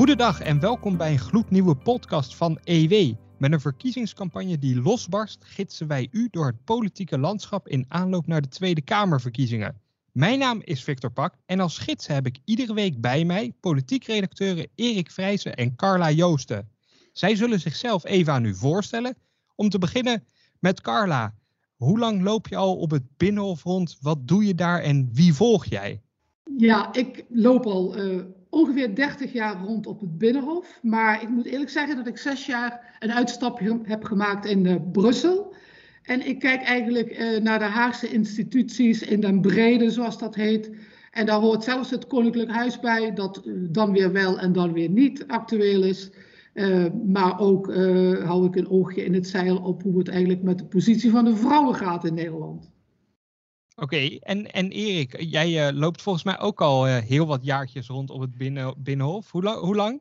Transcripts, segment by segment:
Goedendag en welkom bij een gloednieuwe podcast van EW. Met een verkiezingscampagne die losbarst, gidsen wij u door het politieke landschap in aanloop naar de Tweede Kamerverkiezingen. Mijn naam is Victor Pak en als gids heb ik iedere week bij mij politiek redacteuren Erik Vrijzen en Carla Joosten. Zij zullen zichzelf even aan u voorstellen. Om te beginnen met Carla. Hoe lang loop je al op het Binnenhof rond? Wat doe je daar en wie volg jij? Ja, ik loop al uh, ongeveer 30 jaar rond op het Binnenhof. Maar ik moet eerlijk zeggen dat ik zes jaar een uitstapje heb gemaakt in uh, Brussel. En ik kijk eigenlijk uh, naar de Haagse instituties in den brede, zoals dat heet. En daar hoort zelfs het Koninklijk Huis bij, dat dan weer wel en dan weer niet actueel is. Maar ook hou ik een oogje in het zeil op hoe het eigenlijk met de positie van de vrouwen gaat in Nederland. Oké, en, en Erik, jij uh, loopt volgens mij ook al heel wat jaartjes rond op het binnen, Binnenhof. Hoe, hoe, lang?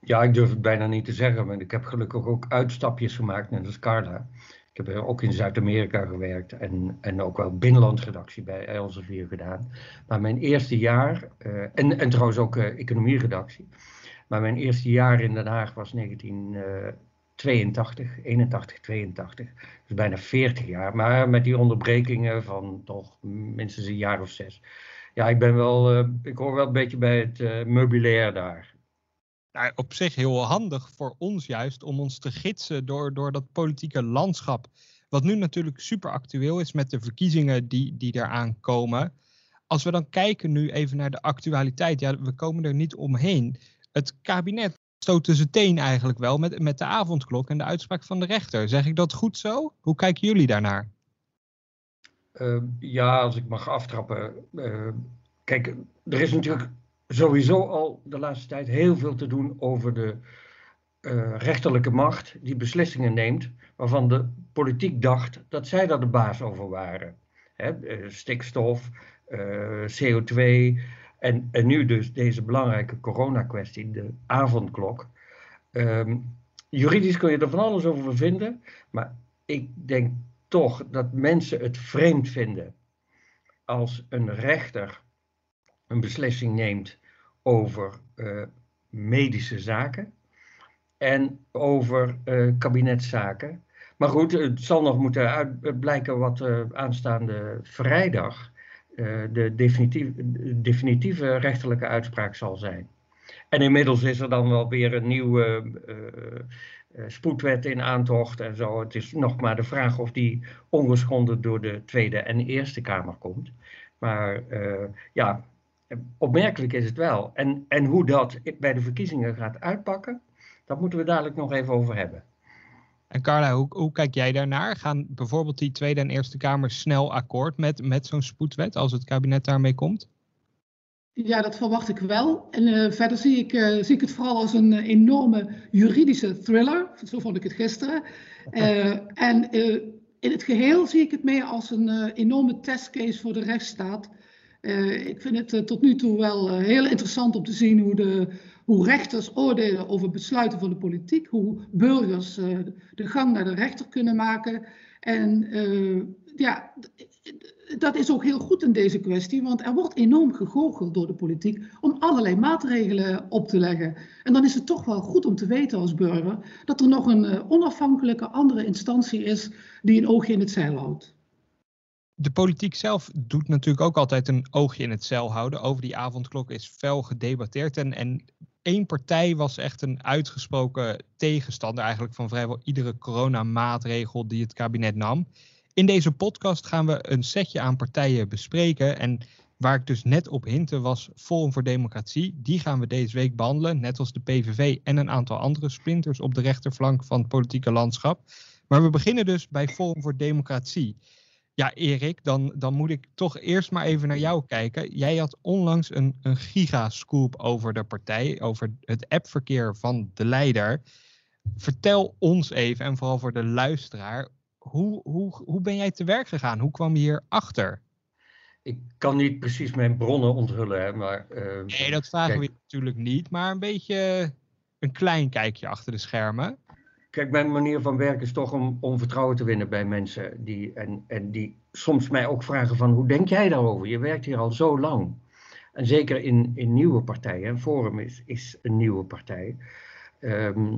Ja, ik durf het bijna niet te zeggen, maar ik heb gelukkig ook uitstapjes gemaakt, net als Carla. Ik heb ook in Zuid-Amerika gewerkt en, en ook wel binnenlandredactie bij Elsevier gedaan. Maar mijn eerste jaar, en, en trouwens ook economieredactie. Maar mijn eerste jaar in Den Haag was 1982, 81, 82. Dus bijna 40 jaar. Maar met die onderbrekingen van toch minstens een jaar of zes. Ja, ik ben wel, uh, ik hoor wel een beetje bij het uh, meubilair daar. Nou, op zich heel handig voor ons juist om ons te gidsen door, door dat politieke landschap. Wat nu natuurlijk super actueel is met de verkiezingen die, die eraan komen. Als we dan kijken nu even naar de actualiteit, ja, we komen er niet omheen het kabinet stoot tussen teen eigenlijk wel met, met de avondklok en de uitspraak van de rechter. Zeg ik dat goed zo? Hoe kijken jullie daarnaar? Uh, ja, als ik mag aftrappen. Uh, kijk, er is natuurlijk sowieso al de laatste tijd heel veel te doen over de uh, rechterlijke macht die beslissingen neemt, waarvan de politiek dacht dat zij daar de baas over waren. Hè, stikstof, CO2, en, en nu dus deze belangrijke corona-kwestie, de avondklok. Um, juridisch kun je er van alles over vinden, maar ik denk toch dat mensen het vreemd vinden als een rechter een beslissing neemt over uh, medische zaken en over uh, kabinetszaken. Maar goed, het zal nog moeten uitblijken wat uh, aanstaande vrijdag de definitief, definitieve rechterlijke uitspraak zal zijn. En inmiddels is er dan wel weer een nieuwe uh, spoedwet in aantocht en zo. Het is nog maar de vraag of die ongeschonden door de Tweede en Eerste Kamer komt. Maar ja, opmerkelijk is het wel. En, en hoe dat bij de verkiezingen gaat uitpakken, dat moeten we dadelijk nog even over hebben. En Carla, hoe, hoe, kijk jij daarnaar? Gaan bijvoorbeeld die Tweede en Eerste Kamer snel akkoord met, met zo'n spoedwet als het kabinet daarmee komt? Ja, dat verwacht ik wel. En uh, verder zie ik, uh, zie ik het vooral als een uh, enorme juridische thriller. Zo vond ik het gisteren. en in het geheel zie ik het meer als een enorme testcase voor de rechtsstaat. ik vind het tot nu toe wel heel interessant om te zien hoe de hoe rechters oordelen over besluiten van de politiek, hoe burgers uh, de gang naar de rechter kunnen maken. En uh, ja, dat is ook heel goed in deze kwestie, want er wordt enorm gegoocheld door de politiek om allerlei maatregelen op te leggen. En dan is het toch wel goed om te weten als burger dat er nog een uh, onafhankelijke andere instantie is die een oogje in het zeil houdt. De politiek zelf doet natuurlijk ook altijd een oogje in het zeil houden. Over die avondklok is fel gedebatteerd. En, en één partij was echt een uitgesproken tegenstander eigenlijk van vrijwel iedere coronamaatregel die het kabinet nam. In deze podcast gaan we een setje aan partijen bespreken. En waar ik dus net op hintte was Forum voor Democratie. Die gaan we deze week behandelen, net als de PVV en een aantal andere splinters op de rechterflank van het politieke landschap. Maar we beginnen dus bij Forum voor Democratie. Ja, Erik, dan, dan moet ik toch eerst maar even naar jou kijken. Jij had onlangs een, een gigascoop over de partij, over het appverkeer van de leider. Vertel ons even, en vooral voor de luisteraar, hoe, hoe, hoe ben jij te werk gegaan? Hoe kwam je hier achter? Ik kan niet precies mijn bronnen onthullen, hè, maar... Uh, nee, dat vragen we natuurlijk niet, maar een beetje een klein kijkje achter de schermen. Kijk, mijn manier van werken is toch om, om vertrouwen te winnen bij mensen. Die, en, en die soms mij ook vragen van, hoe denk jij daarover? Je werkt hier al zo lang. En zeker in, in nieuwe partijen. Forum is, is een nieuwe partij. Ehm,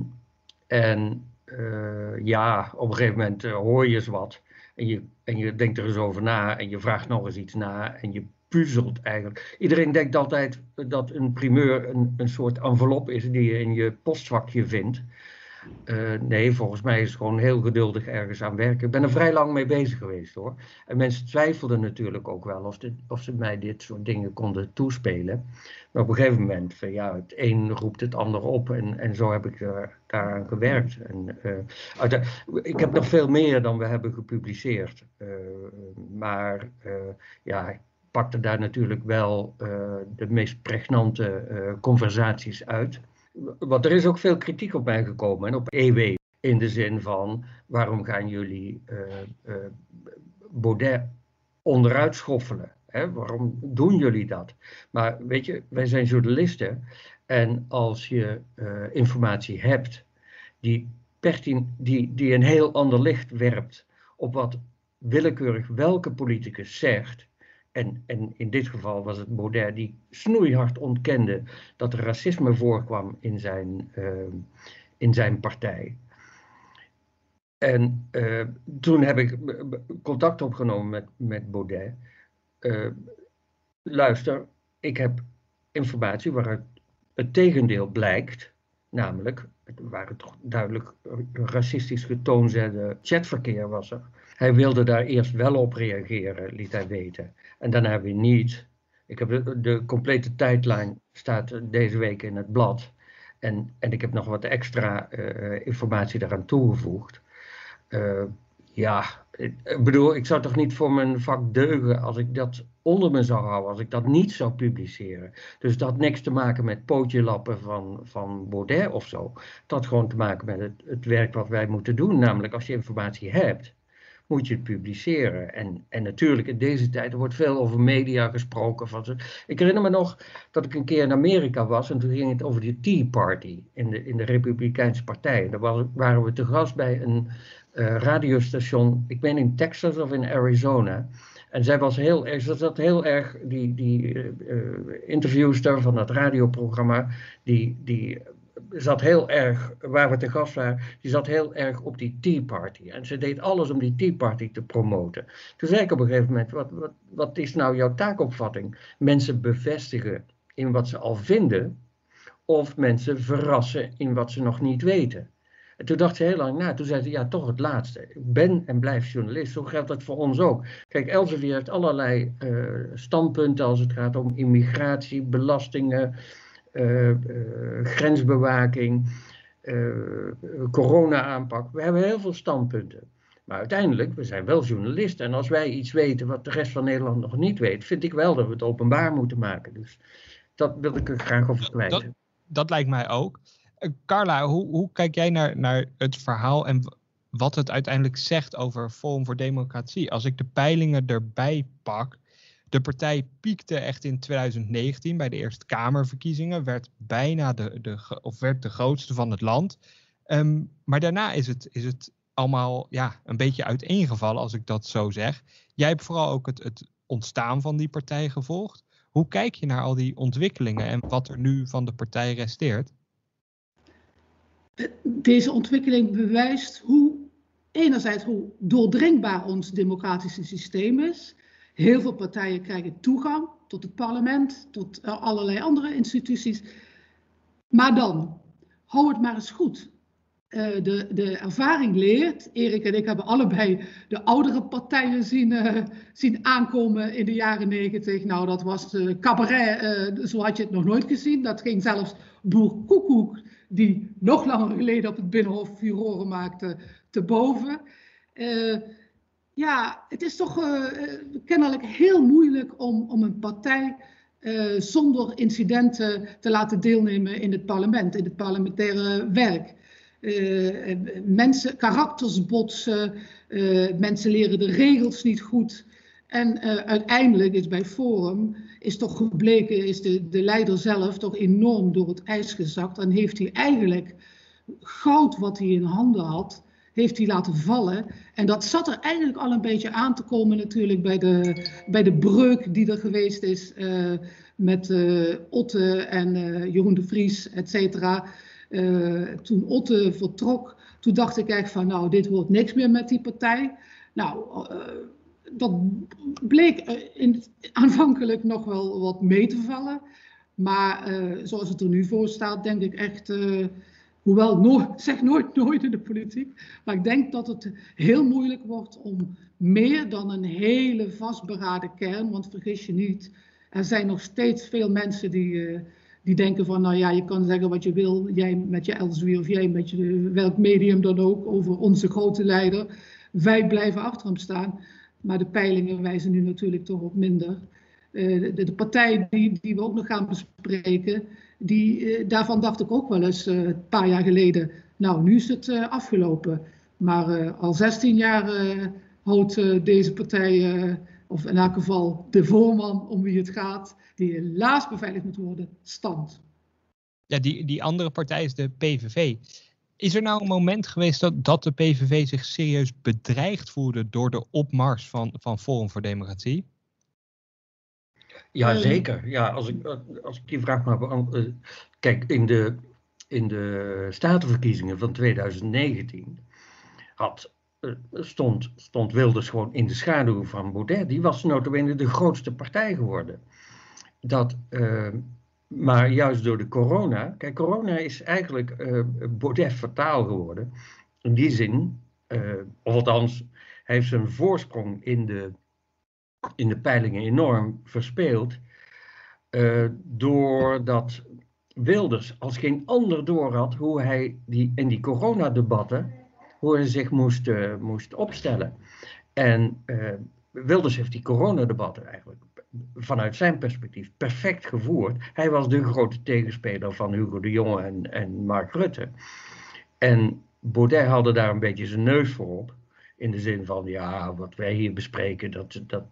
en uh, ja, op een gegeven moment uh, hoor je eens wat. En je, en je denkt er eens over na. En je vraagt nog eens iets na. En je puzzelt eigenlijk. Iedereen denkt altijd dat een primeur een, een soort envelop is die je in je postvakje vindt. Uh, nee, volgens mij is het gewoon heel geduldig ergens aan werken. Ik ben er vrij lang mee bezig geweest hoor. En mensen twijfelden natuurlijk ook wel of, dit, of ze mij dit soort dingen konden toespelen. Maar op een gegeven moment, van, ja, het een roept het ander op en, en zo heb ik uh, daaraan gewerkt. En, uh, ik heb nog veel meer dan we hebben gepubliceerd. maar ja, ik pakte daar natuurlijk wel de meest pregnante conversaties uit want er is ook veel kritiek op mij gekomen en op EW. In de zin van, waarom gaan jullie uh, uh, Baudet onderuit schoffelen? Hè? Waarom doen jullie dat? Maar weet je, wij zijn journalisten. En als je uh, informatie hebt die, die, die een heel ander licht werpt op wat willekeurig welke politicus zegt, en, in dit geval was het Baudet die snoeihard ontkende dat er racisme voorkwam in zijn, uh, in zijn partij. En uh, toen heb ik contact opgenomen met, met Baudet. Uh, luister, ik heb informatie waaruit het tegendeel blijkt. Namelijk, het waren toch duidelijk racistisch getoonzette chatverkeer was er. Hij wilde daar eerst wel op reageren, liet hij weten. En daarna weer niet. Ik heb de, complete tijdlijn staat deze week in het blad. En, en ik heb nog wat extra uh, informatie daaraan toegevoegd. Uh, ja, ik bedoel, ik zou toch niet voor mijn vak deugen als ik dat onder me zou houden, als ik dat niet zou publiceren. Dus dat niks te maken met pootje lappen van, van Baudet of zo. Dat had gewoon te maken met het, het werk wat wij moeten doen. Namelijk, als je informatie hebt, moet je het publiceren. En, en natuurlijk in deze tijd, er wordt veel over media gesproken. Van, ik herinner me nog dat ik een keer in Amerika was en toen ging het over de Tea Party in de, in de Republikeinse Partij. En daar waren we te gast bij een uh, radiostation, ik ben in Texas of in Arizona. En zij was heel erg, ze zat heel erg, die, die uh, interviewster van dat radioprogramma, die, die zat heel erg, waar we te gast waren, die zat heel erg op die Tea Party. En ze deed alles om die Tea Party te promoten. Toen zei ik op een gegeven moment, wat, wat, wat is nou jouw taakopvatting? Mensen bevestigen in wat ze al vinden, of mensen verrassen in wat ze nog niet weten. En toen dacht ze heel lang na. Toen zei ze, ja, toch het laatste. Ik ben en blijf journalist. Zo geldt dat voor ons ook. Kijk, Elsevier heeft allerlei uh, standpunten als het gaat om immigratie, belastingen, grensbewaking, corona-aanpak. We hebben heel veel standpunten. Maar uiteindelijk, we zijn wel journalisten. En als wij iets weten wat de rest van Nederland nog niet weet, vind ik wel dat we het openbaar moeten maken. Dus dat wil ik er graag over kwijt. Dat, dat lijkt mij ook. Carla, hoe, hoe kijk jij naar, naar het verhaal en wat het uiteindelijk zegt over Forum voor Democratie? Als ik de peilingen erbij pak, de partij piekte echt in 2019 bij de Eerste Kamerverkiezingen, werd bijna de, de, of werd de grootste van het land. Um, maar daarna is het, is het allemaal ja, een beetje uiteengevallen, als ik dat zo zeg. Jij hebt vooral ook het, het ontstaan van die partij gevolgd. Hoe kijk je naar al die ontwikkelingen en wat er nu van de partij resteert? Deze ontwikkeling bewijst hoe, enerzijds hoe doordringbaar ons democratische systeem is. Heel veel partijen krijgen toegang tot het parlement, tot uh, allerlei andere instituties. Maar dan, hou het maar eens goed. Uh, de, de ervaring leert, Erik en ik hebben allebei de oudere partijen zien, uh, zien aankomen in de jaren negentig. Nou, dat was cabaret, zo had je het nog nooit gezien. Dat ging zelfs Boer Koekoek die nog langer geleden op het Binnenhof furoren maakte, te boven. Ja, het is toch uh, kennelijk heel moeilijk om, om een partij uh, zonder incidenten te laten deelnemen in het parlement, in het parlementaire werk. mensen, karakters botsen, mensen leren de regels niet goed. En uiteindelijk is bij Forum is toch gebleken, is de, de leider zelf toch enorm door het ijs gezakt. En heeft hij eigenlijk goud wat hij in handen had, heeft hij laten vallen. En dat zat er eigenlijk al een beetje aan te komen natuurlijk bij de, bij de breuk die er geweest is uh, met Otte en Jeroen de Vries, et cetera. toen Otte vertrok, toen dacht ik echt van, nou, dit wordt niks meer met die partij. Nou, dat bleek in, aanvankelijk nog wel wat mee te vallen. Maar zoals het er nu voor staat, denk ik echt Hoewel, nooit, zeg nooit nooit in de politiek. Maar ik denk dat het heel moeilijk wordt om meer dan een hele vastberaden kern. Want vergis je niet, er zijn nog steeds veel mensen die, uh, die denken van, nou ja, je kan zeggen wat je wil. Jij met je Elsevier of jij met je, welk medium dan ook over onze grote leider. Wij blijven achter hem staan. Maar de peilingen wijzen nu natuurlijk toch op minder. Uh, de, de, partij die, die we ook nog gaan bespreken, die, eh, daarvan dacht ik ook wel eens eh, een paar jaar geleden, nou nu is het eh, afgelopen. Maar al 16 jaar houdt deze partij, of in elk geval de voorman om wie het gaat, die helaas beveiligd moet worden, stand. Ja, die, die andere partij is de PVV. Is er nou een moment geweest dat, dat de PVV zich serieus bedreigd voelde door de opmars van, van Forum voor Democratie? Ja, ehm, zeker. Ja, als ik, als ik die vraag maar beantwoord. Eh, kijk, in de, in de statenverkiezingen van 2019 had, eh, stond, stond Wilders gewoon in de schaduw van Baudet. Die was notabene de grootste partij geworden. Dat, ehm, maar juist door de corona. Kijk, corona is eigenlijk uh, Baudet fataal geworden. In die zin, of althans, hij heeft zijn voorsprong in de in de peilingen enorm verspeeld. Uh, doordat Wilders als geen ander door had hoe hij die, in die coronadebatten hoe hij zich moest, uh, moest opstellen. En uh, Wilders heeft die coronadebatten eigenlijk vanuit zijn perspectief perfect gevoerd. Hij was de grote tegenspeler van Hugo de Jonge en, en Mark Rutte. En Baudet haalde daar een beetje zijn neus voor op. In de zin van, ja, wat wij hier bespreken, dat, dat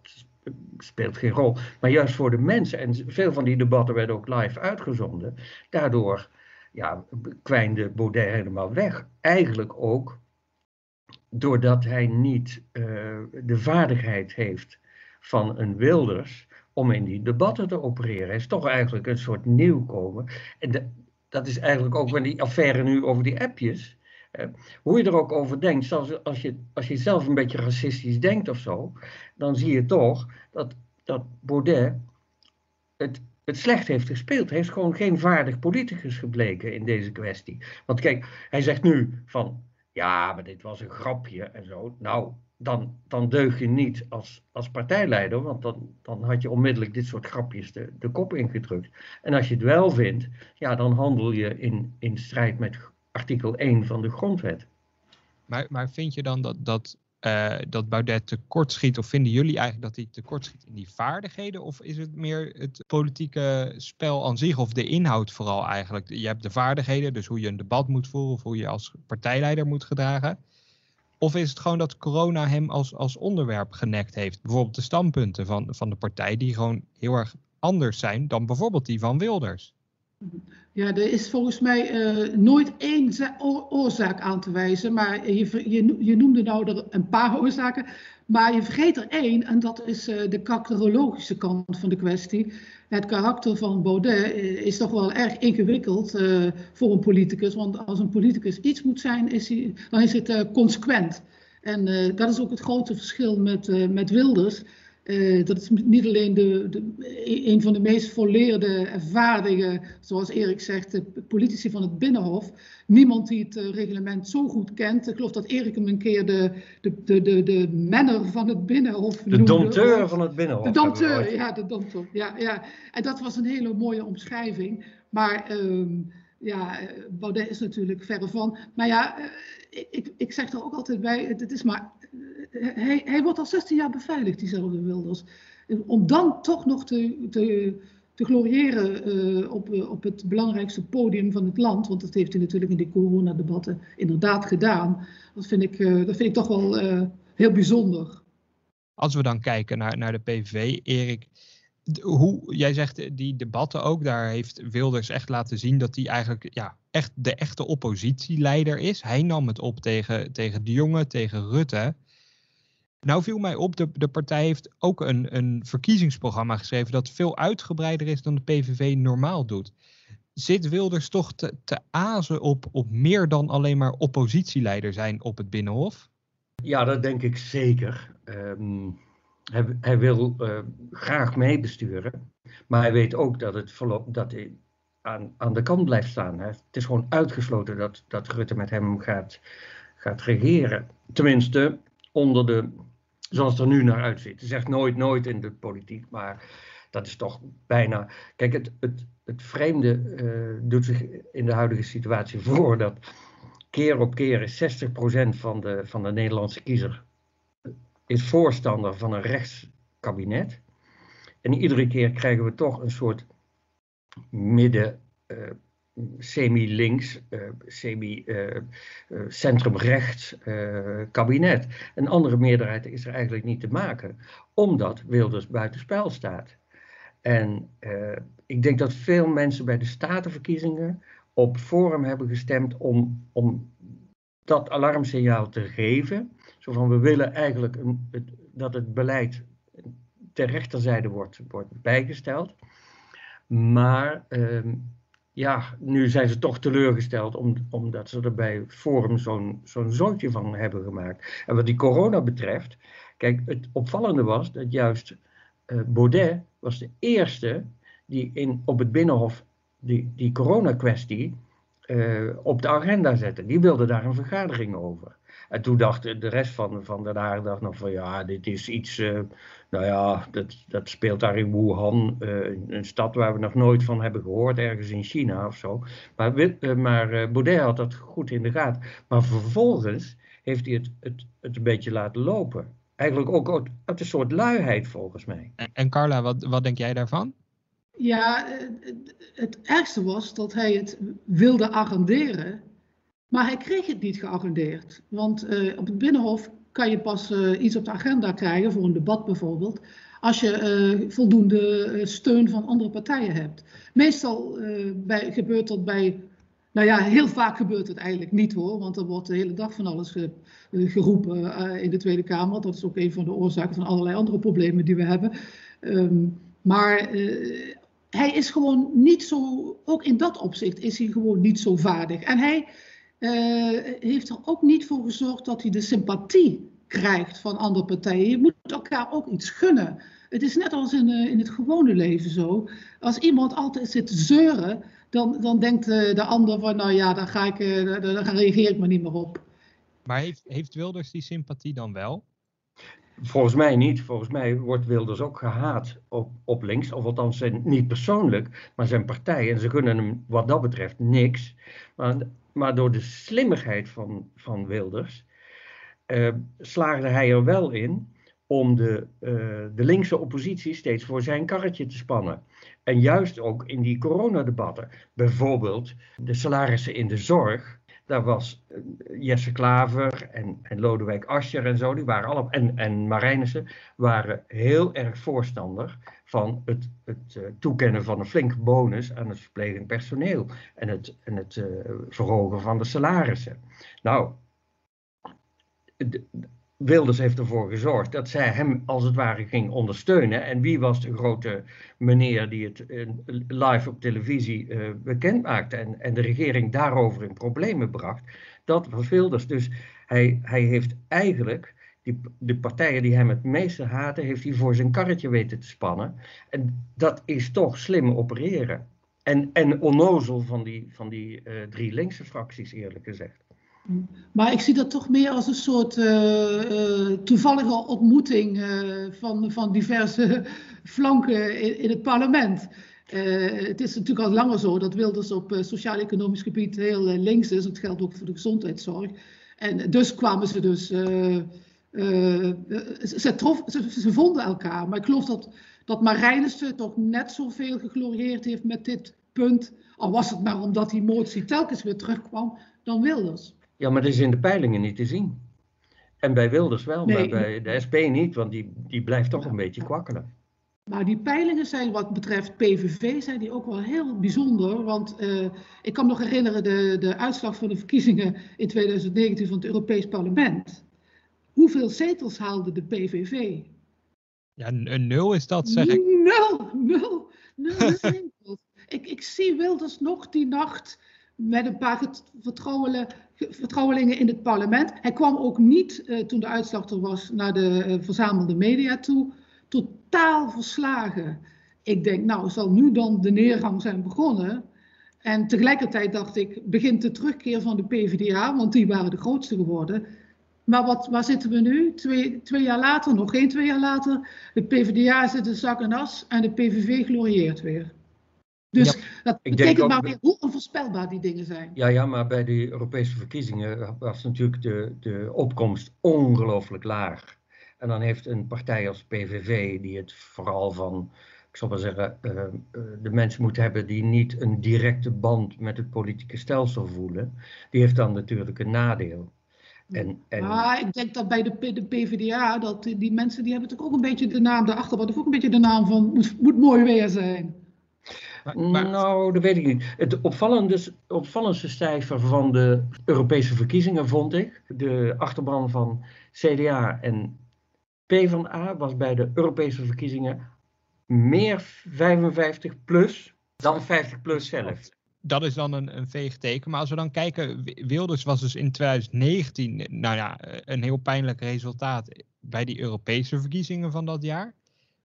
speelt geen rol. Maar juist voor de mensen, en veel van die debatten werden ook live uitgezonden, daardoor ja, kwijnde Baudet helemaal weg. Eigenlijk ook doordat hij niet uh, de vaardigheid heeft van een Wilders om in die debatten te opereren. Hij is toch eigenlijk een soort nieuwkomer. En dat is eigenlijk ook met die affaire nu over die appjes. Eh, hoe je er ook over denkt, zelfs als je, als je zelf een beetje racistisch denkt of zo, dan zie je toch dat, dat Baudet het, het slecht heeft gespeeld. Hij is gewoon geen vaardig politicus gebleken in deze kwestie. Want kijk, hij zegt nu van, ja, maar dit was een grapje en zo. Nou, dan, dan deug je niet als, als partijleider, want dan, dan had je onmiddellijk dit soort grapjes de, de kop ingedrukt. En als je het wel vindt, ja, dan handel je in, in strijd met artikel 1 van de grondwet. Maar, maar vind je dan dat, dat, uh, dat Baudet tekortschiet, of vinden jullie eigenlijk dat hij tekortschiet in die vaardigheden? Of is het meer het politieke spel aan zich, of de inhoud vooral eigenlijk? Je hebt de vaardigheden, dus hoe je een debat moet voeren, of hoe je als partijleider moet gedragen. Of is het gewoon dat corona hem als, als onderwerp genekt heeft? Bijvoorbeeld de standpunten van, van de partij, die gewoon heel erg anders zijn dan bijvoorbeeld die van Wilders. Ja, er is volgens mij uh, nooit één oorzaak aan te wijzen, maar je, je, je, noemde nou er een paar oorzaken, maar je vergeet er één en dat is uh, de karakterologische kant van de kwestie. Het karakter van Baudet eh, is toch wel erg ingewikkeld voor een politicus, want als een politicus iets moet zijn, is hij, dan is het consequent. En dat is ook het grote verschil met, met Wilders. Uh, dat is niet alleen de, de, een van de meest volleerde, ervaren, zoals Erik zegt, de politici van het Binnenhof. Niemand die het uh, reglement zo goed kent. Ik geloof dat Erik hem een keer de, de, de, de, de menner van het Binnenhof De dompteur van het Binnenhof. De dompteur, ja, de dompteur. Ja, ja. En dat was een hele mooie omschrijving. Maar uh, ja, Baudet is natuurlijk verre van. Maar ja, ik, ik zeg er ook altijd bij, het is maar hij, hij wordt al 16 jaar beveiligd, diezelfde Wilders. Om dan toch nog te, te, te gloriëren uh, op, uh, op het belangrijkste podium van het land, want dat heeft hij natuurlijk in de coronadebatten inderdaad gedaan, dat vind ik, uh, dat vind ik toch wel heel bijzonder. Als we dan kijken naar, naar de PVV, Erik, hoe, jij zegt die debatten ook, daar heeft Wilders echt laten zien dat hij eigenlijk ja, echt de echte oppositieleider is. Hij nam het op tegen, tegen de jongen, tegen Rutte. Nou viel mij op, de, de partij heeft ook een, een verkiezingsprogramma geschreven dat veel uitgebreider is dan de PVV normaal doet. Zit Wilders toch te, azen op, op meer dan alleen maar oppositieleider zijn op het Binnenhof? Ja, dat denk ik zeker. Ehm, hij, hij, wil uh, graag meebesturen, maar hij weet ook dat, het verloop, dat hij aan, aan de kant blijft staan. Hè. Het is gewoon uitgesloten dat, dat Rutte met hem gaat, gaat regeren. Tenminste, onder de, zoals het er nu naar uitziet. Hij zegt nooit, nooit in de politiek, maar dat is toch bijna. Kijk, het, het, het vreemde uh, doet zich in de huidige situatie voor dat keer op keer is 60% van de, van de Nederlandse kiezer is voorstander van een rechtskabinet. En iedere keer krijgen we toch een soort midden, uh, semi-links, uh, semi-centrumrechts kabinet. Een andere meerderheid is er eigenlijk niet te maken, omdat Wilders buitenspel staat. En ik denk dat veel mensen bij de statenverkiezingen op Forum hebben gestemd om, om dat alarmsignaal te geven. Zo van we willen eigenlijk een, dat het beleid ter rechterzijde wordt, wordt bijgesteld. Maar ehm, ja, nu zijn ze toch teleurgesteld om, omdat ze er bij Forum zo'n zo'n zootje van hebben gemaakt. En wat die corona betreft, kijk, het opvallende was dat juist uh, Baudet was de eerste die in, op het Binnenhof die, die coronakwestie uh, op de agenda zette. Die wilde daar een vergadering over. En toen dacht de rest van, van de dacht nog van ja, dit is iets, uh, nou ja, dat, dat speelt daar in Wuhan, uh, een stad waar we nog nooit van hebben gehoord, ergens in China of zo. Maar, maar Baudet had dat goed in de gaten. Maar vervolgens heeft hij het, het, een beetje laten lopen. Eigenlijk ook uit, uit een soort luiheid volgens mij. En, en Carla, wat, wat denk jij daarvan? Ja, het ergste was dat hij het wilde agenderen, maar hij kreeg het niet geagendeerd. Want uh, op het Binnenhof kan je pas uh, iets op de agenda krijgen, voor een debat bijvoorbeeld, als je uh, voldoende steun van andere partijen hebt. Meestal gebeurt dat bij, nou ja, heel vaak gebeurt het eigenlijk niet hoor, want er wordt de hele dag van alles ge, geroepen in de Tweede Kamer. Dat is ook een van de oorzaken van allerlei andere problemen die we hebben. Um, maar hij is gewoon niet zo, ook in dat opzicht is hij gewoon niet zo vaardig. En hij uh, heeft er ook niet voor gezorgd dat hij de sympathie krijgt van andere partijen. Je moet elkaar ook iets gunnen. Het is net als in, uh, in het gewone leven zo. Als iemand altijd zit te zeuren, dan, dan denkt uh, de ander van, nou ja, dan, ga ik, dan reageer ik maar niet meer op. Maar heeft, heeft Wilders die sympathie dan wel? Volgens mij niet. Volgens mij wordt Wilders ook gehaat op, op links. Of althans zijn, niet persoonlijk, maar zijn partij. En ze kunnen hem wat dat betreft niks. Maar, maar door de slimmigheid van, van Wilders uh, slaagde hij er wel in om de, uh, de linkse oppositie steeds voor zijn karretje te spannen. En juist ook in die coronadebatten. Bijvoorbeeld de salarissen in de zorg daar was eh, Jesse Klaver en, en Lodewijk Asscher en zo, die waren allemaal, en, en Marijnissen, waren heel erg voorstander van het, het uh, toekennen van een flinke bonus aan het verplegend personeel en het, en het uh, verhogen van de salarissen. Nou, Wilders heeft ervoor gezorgd dat zij hem als het ware ging ondersteunen. En wie was de grote meneer die het uh, live op televisie uh, bekend maakte en, en de regering daarover in problemen bracht? Dat was Wilders. Dus hij, hij heeft eigenlijk die, de partijen die hem het meeste haten, heeft hij voor zijn karretje weten te spannen. En dat is toch slim opereren. En, en onnozel van die, van die uh, drie linkse fracties, eerlijk gezegd. Maar ik zie dat toch meer als een soort uh, uh, toevallige ontmoeting uh, van, van diverse flanken in, in het parlement. het is natuurlijk al langer zo dat Wilders op sociaal-economisch gebied heel links is. Dat geldt ook voor de gezondheidszorg. En dus kwamen ze dus. ze, trof, ze, ze, vonden elkaar. Maar ik geloof dat, dat Marijnissen toch net zoveel geglorieerd heeft met dit punt. Al was het maar omdat die motie telkens weer terugkwam dan Wilders. Ja, maar dat is in de peilingen niet te zien. En bij Wilders wel, nee. maar bij de SP niet, want die, die blijft toch een beetje kwakkelen. Maar die peilingen zijn wat betreft PVV zijn die ook wel heel bijzonder. Want uh, ik kan me nog herinneren de, de uitslag van de verkiezingen in 2019 van het Europees Parlement. Hoeveel zetels haalde de PVV? Ja, een nul is dat, zeg ik. Nul, nul, nul zetels. ik, ik zie Wilders nog die nacht met een paar vertrouwelingen in het parlement. Hij kwam ook niet, uh, toen de uitslag er was, naar de uh, verzamelde media toe. Totaal verslagen. Ik denk, nou, zal nu dan de neergang zijn begonnen? En tegelijkertijd dacht ik, begint de terugkeer van de PvdA, want die waren de grootste geworden. Maar wat, waar zitten we nu? Twee, twee jaar later, nog geen twee jaar later. De PvdA zit in zak en as en de PVV glorieert weer. Dus dat betekent maar weer hoe onvoorspelbaar die dingen zijn. Ja, ja, maar bij de Europese verkiezingen was natuurlijk de, de opkomst ongelooflijk laag. En dan heeft een partij als PVV, die het vooral van, ik zal maar zeggen, uh, uh, de mensen moet hebben die niet een directe band met het politieke stelsel voelen, die heeft dan natuurlijk een nadeel. En, en... Ah, ik denk dat bij de, de PvdA, dat die, mensen die hebben natuurlijk ook een beetje de naam daarachter, wat ook een beetje de naam van moet, moet mooi weer zijn. Nou, dat weet ik niet. Het opvallende, opvallendste cijfer van de Europese verkiezingen vond ik. De achterban van CDA en PvdA was bij de Europese verkiezingen meer 55 plus dan 50 plus zelf. Dat is dan een, een veeg teken. Maar als we dan kijken, Wilders was dus in 2019, nou ja, een heel pijnlijk resultaat bij die Europese verkiezingen van dat jaar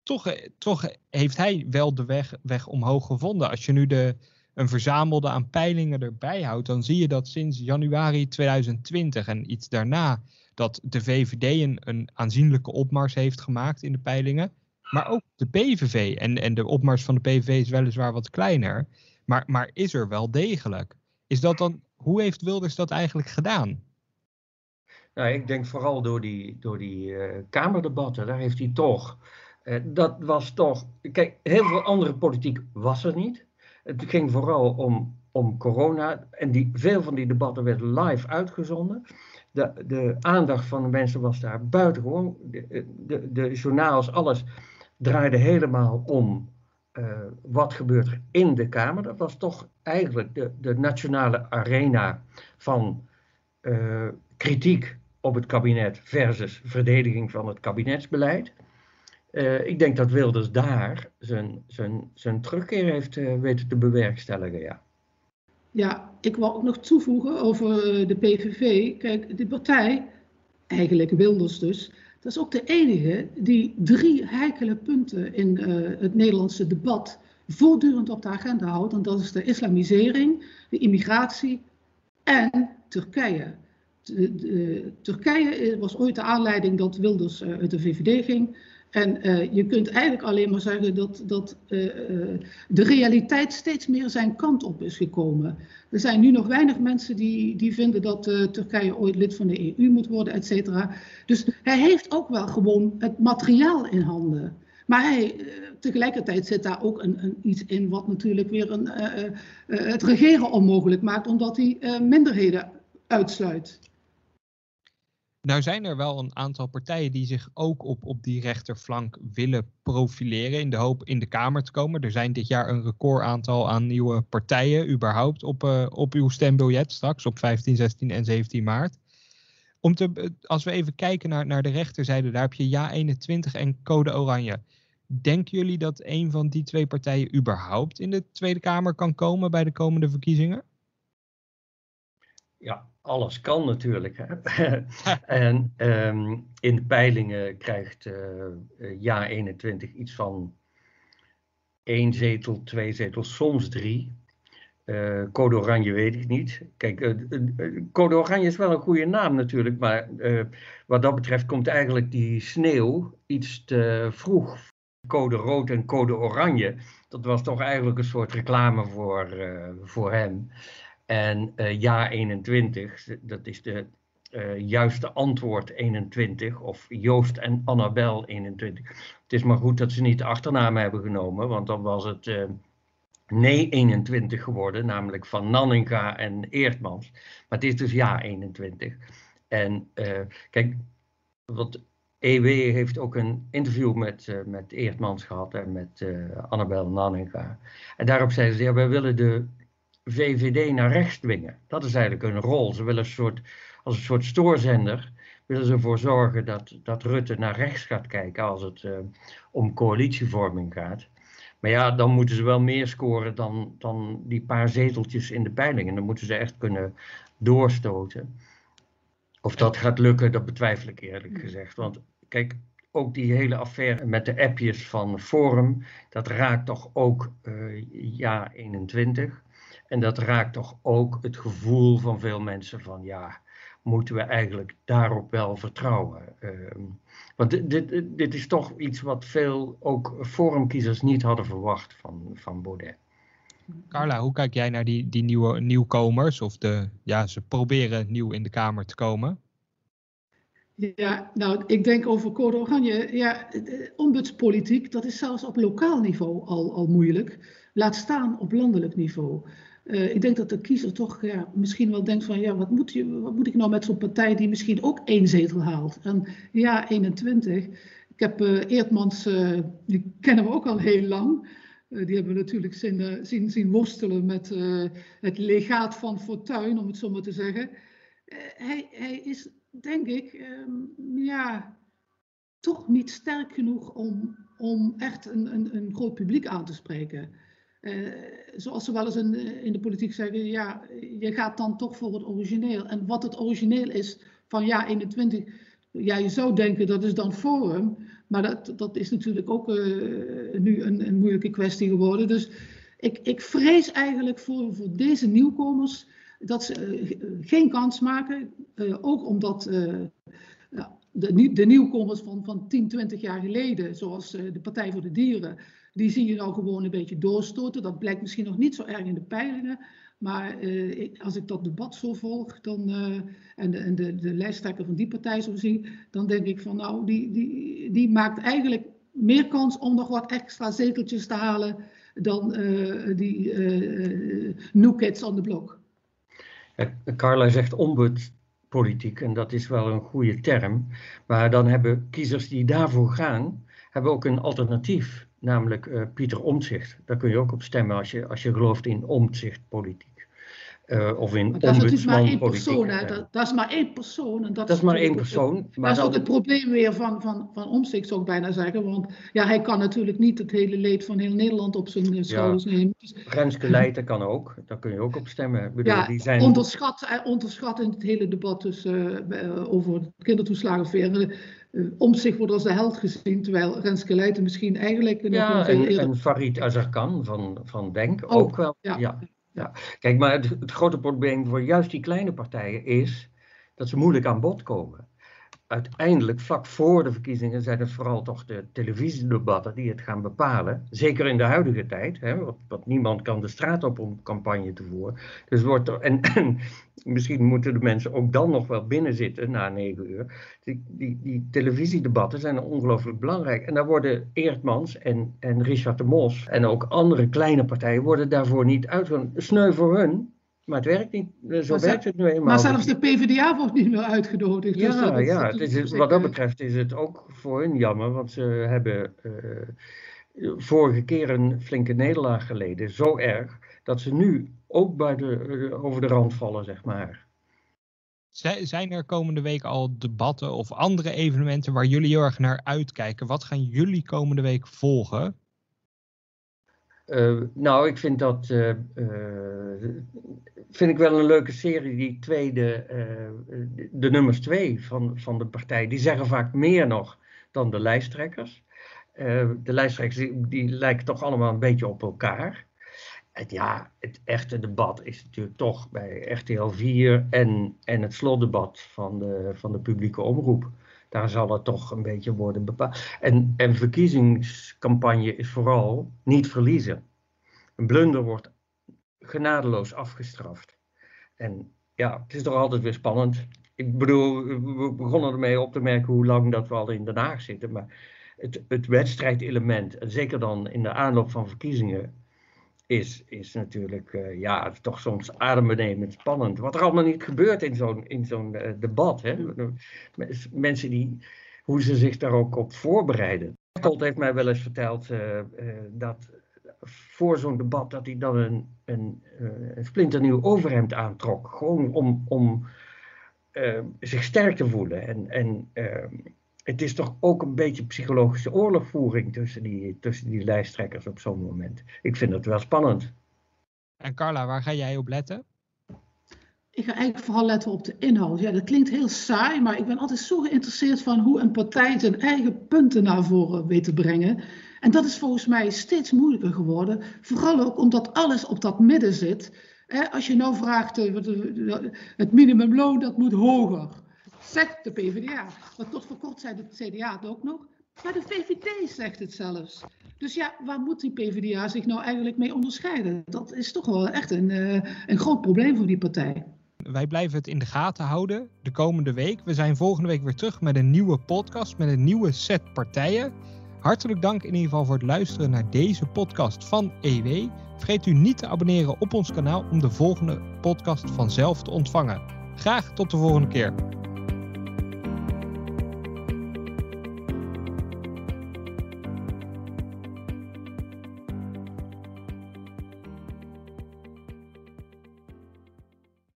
toch, eh, toch heeft hij wel de weg, weg omhoog gevonden. Als je nu de, een verzamelde aan peilingen erbij houdt, dan zie je dat sinds januari 2020 en iets daarna dat de VVD een, een aanzienlijke opmars heeft gemaakt in de peilingen. Maar ook de PVV. En, en de opmars van de PVV is weliswaar wat kleiner. Maar, maar is er wel degelijk. Is dat dan, hoe heeft Wilders dat eigenlijk gedaan? Nou, ik denk vooral door die, door die uh, Kamerdebatten. Daar heeft hij toch dat was toch. Kijk, heel veel andere politiek was er niet. Het ging vooral om, om corona. En die, veel van die debatten werden live uitgezonden. De, de aandacht van de mensen was daar buitengewoon. De, de, de journaals, alles draaide helemaal om. Uh, wat gebeurt er in de Kamer? Dat was toch eigenlijk de, de nationale arena van kritiek op het kabinet versus verdediging van het kabinetsbeleid. Uh, ik denk dat Wilders daar zijn, zijn, zijn terugkeer heeft uh, weten te bewerkstelligen, ja. Ja, ik wil ook nog toevoegen over eh, de PVV. Kijk, die partij, eigenlijk Wilders dus, dat is ook de enige die drie heikele punten in het Nederlandse debat voortdurend op de agenda houdt. En dat is de islamisering, de immigratie en Turkije. De, de, Turkije was ooit de aanleiding dat Wilders uit de VVD ging. En uh, je kunt eigenlijk alleen maar zeggen dat, dat uh, de realiteit steeds meer zijn kant op is gekomen. Er zijn nu nog weinig mensen die, die vinden dat Turkije ooit lid van de EU moet worden, et cetera. Dus hij heeft ook wel gewoon het materiaal in handen. Maar hij, tegelijkertijd zit daar ook een, een, iets in wat natuurlijk weer een, het regeren onmogelijk maakt, omdat hij minderheden uitsluit. Nou zijn er wel een aantal partijen die zich ook op, op die rechterflank willen profileren in de hoop in de Kamer te komen. Er zijn dit jaar een recordaantal aan nieuwe partijen überhaupt op, uh, op uw stembiljet straks op 15, 16 en 17 maart. Om te, als we even kijken naar, naar de rechterzijde, daar heb je Ja 21 en Code Oranje. Denken jullie dat een van die twee partijen überhaupt in de Tweede Kamer kan komen bij de komende verkiezingen? Ja, alles kan natuurlijk. Hè? en um, in de peilingen krijgt uh, Ja 21 iets van één zetel, twee zetels, soms drie. Uh, Code Oranje weet ik niet. Kijk, uh, Code Oranje is wel een goede naam natuurlijk, maar wat dat betreft komt eigenlijk die sneeuw iets te vroeg. Code Rood en Code Oranje, dat was toch eigenlijk een soort reclame voor, voor hem. En uh, ja 21, dat is de uh, juiste antwoord 21, of Joost en Annabel 21. Het is maar goed dat ze niet de achternaam hebben genomen, want dan was het uh, nee 21 geworden, namelijk van Nanninga en Eertmans. Maar het is dus ja 21. En kijk, wat EW heeft ook een interview met, met Eertmans gehad en met Annabel Nanninga. En daarop zeiden ze, ja, wij willen de VVD naar rechts dwingen. Dat is eigenlijk hun rol. Ze willen een soort, als een soort stoorzender willen ze ervoor zorgen dat, dat Rutte naar rechts gaat kijken als het om coalitievorming gaat. Maar ja, dan moeten ze wel meer scoren dan, dan die paar zeteltjes in de peilingen. Dan moeten ze echt kunnen doorstoten. Of dat gaat lukken, dat betwijfel ik eerlijk gezegd. Want kijk, ook die hele affaire met de appjes van Forum, dat raakt toch ook uh, ja 21. En dat raakt toch ook het gevoel van veel mensen van ja, moeten we eigenlijk daarop wel vertrouwen. Uh, want dit, dit, dit, is toch iets wat veel ook forumkiezers niet hadden verwacht van, van Baudet. Carla, hoe kijk jij naar die, die nieuwe nieuwkomers? Of de, ja, ze proberen nieuw in de Kamer te komen. Ja, nou, ik denk over Code Oranje. Ja, ombudspolitiek, dat is zelfs op lokaal niveau al, al moeilijk. Laat staan op landelijk niveau. Uh, ik denk dat de kiezer toch ja, misschien wel denkt van, ja, wat moet, je, wat moet ik nou met zo'n partij die misschien ook één zetel haalt? En ja, 21. Ik heb uh, Eertmans, uh, die kennen we ook al heel lang. die hebben we natuurlijk zien, zien, worstelen met het legaat van Fortuin, om het zo maar te zeggen. hij, hij is denk ik, um, ja, toch niet sterk genoeg om, om echt een, een, een groot publiek aan te spreken. Uh, zoals ze wel eens in, in, de politiek zeggen, ja, je gaat dan toch voor het origineel. En wat het origineel is van ja 21, ja, je zou denken dat is dan Forum, maar dat, dat is natuurlijk ook uh, nu een, een, moeilijke kwestie geworden. Dus ik, ik vrees eigenlijk voor, voor deze nieuwkomers dat ze eh, geen kans maken. Eh, ook omdat eh, de, de, nieuwkomers van, van 10, 20 jaar geleden, zoals de Partij voor de Dieren, die zie je nou gewoon een beetje doorstoten. Dat blijkt misschien nog niet zo erg in de peilingen. Maar als ik dat debat zo volg dan, en, de, en de, lijsttrekker van die partij zo zie, dan denk ik van nou, die, die, die maakt eigenlijk meer kans om nog wat extra zeteltjes te halen dan die New Kids on the Block. Carla zegt ombudspolitiek en dat is wel een goede term. Maar dan hebben kiezers die daarvoor gaan, hebben ook een alternatief. Namelijk uh, Pieter Omtzigt. Daar kun je ook op stemmen als je, als je gelooft in omzichtpolitiek. Uh, of in dat is natuurlijk maar één persoon. Hè? Dat, dat, is maar één persoon. En dat, dat is maar één persoon. maar dat is ook het probleem weer van, van, van Omtzigt, zou ik bijna zeggen. Want ja, hij kan natuurlijk niet het hele leed van heel Nederland op zijn eh, schouders nemen. Dus, Renske Leijten kan ook. Daar kun je ook op stemmen. bedoel, ja, die zijn... onderschat, onderschat in het hele debat dus, uh, over kindertoeslagenaffaire. Uh, Omtzigt wordt als de held gezien, terwijl Renske Leijten misschien eigenlijk... Ja, en, en Farid Azarkan van, van Denk oh, ook wel. ja. Ja, kijk, maar het, het, grote probleem voor juist die kleine partijen is dat ze moeilijk aan bod komen uiteindelijk, vlak voor de verkiezingen, zijn het vooral toch de televisiedebatten die het gaan bepalen. Zeker in de huidige tijd, hè, want, niemand kan de straat op om campagne te voeren. Dus wordt er, en, misschien moeten de mensen ook dan nog wel binnen zitten na negen uur. Die, die, televisiedebatten zijn ongelooflijk belangrijk. En daar worden Eertmans en, en Richard de Mos en ook andere kleine partijen worden daarvoor niet uitgenodigd. Sneu voor hun, maar het werkt niet. Zo werkt het nu eenmaal. Maar zelfs de PvdA wordt niet meer uitgenodigd. Ja, dus ja het is, wat dat betreft is het ook voor hen jammer. Want ze hebben uh, vorige keer een flinke nederlaag geleden. Zo erg dat ze nu ook bij de, uh, over de rand vallen, zeg maar. Zijn er komende week al debatten of andere evenementen waar jullie heel erg naar uitkijken? Wat gaan jullie komende week volgen? Uh, nou, ik vind dat uh, vind ik wel een leuke serie, die tweede, de, nummers twee van, van de partij. Die zeggen vaak meer nog dan de lijsttrekkers. de lijsttrekkers die, die, lijken toch allemaal een beetje op elkaar. En ja, het echte debat is natuurlijk toch bij RTL 4 en, en het slotdebat van de, van de publieke omroep. Daar zal het toch een beetje worden bepaald. En, en verkiezingscampagne is vooral niet verliezen. Een blunder wordt genadeloos afgestraft. En ja, het is toch altijd weer spannend. Ik bedoel, we begonnen ermee op te merken hoe lang dat we al in Den Haag zitten. Maar het, het wedstrijdelement, en zeker dan in de aanloop van verkiezingen, is, is natuurlijk uh, ja, toch soms adembenemend spannend. Wat er allemaal niet gebeurt in zo'n in zo'n uh, debat. Hè? Mensen die, hoe ze zich daar ook op voorbereiden. Colt heeft mij wel eens verteld uh, dat voor zo'n debat dat hij dan een, een, een splinternieuw overhemd aantrok. Gewoon om, om zich sterk te voelen. En, en ehm, het is toch ook een beetje psychologische oorlogvoering tussen die, tussen die lijsttrekkers op zo'n moment. Ik vind dat wel spannend. En Carla, waar ga jij op letten? Ik ga eigenlijk vooral letten op de inhoud. Ja, dat klinkt heel saai, maar ik ben altijd zo geïnteresseerd van hoe een partij zijn eigen punten naar voren weet te brengen. En dat is volgens mij steeds moeilijker geworden. Vooral ook omdat alles op dat midden zit. Als je nou vraagt, eh, het minimumloon dat moet hoger. Zegt de PvdA. Maar tot voor kort zei het CDA het ook nog. Maar de VVD zegt het zelfs. Dus ja, waar moet die PvdA zich nou eigenlijk mee onderscheiden? Dat is toch wel echt een, eh, een groot probleem voor die partij. Wij blijven het in de gaten houden de komende week. We zijn volgende week weer terug met een nieuwe podcast, met een nieuwe set partijen. Hartelijk dank in ieder geval voor het luisteren naar deze podcast van EW. Vergeet u niet te abonneren op ons kanaal om de volgende podcast vanzelf te ontvangen. Graag tot de volgende keer.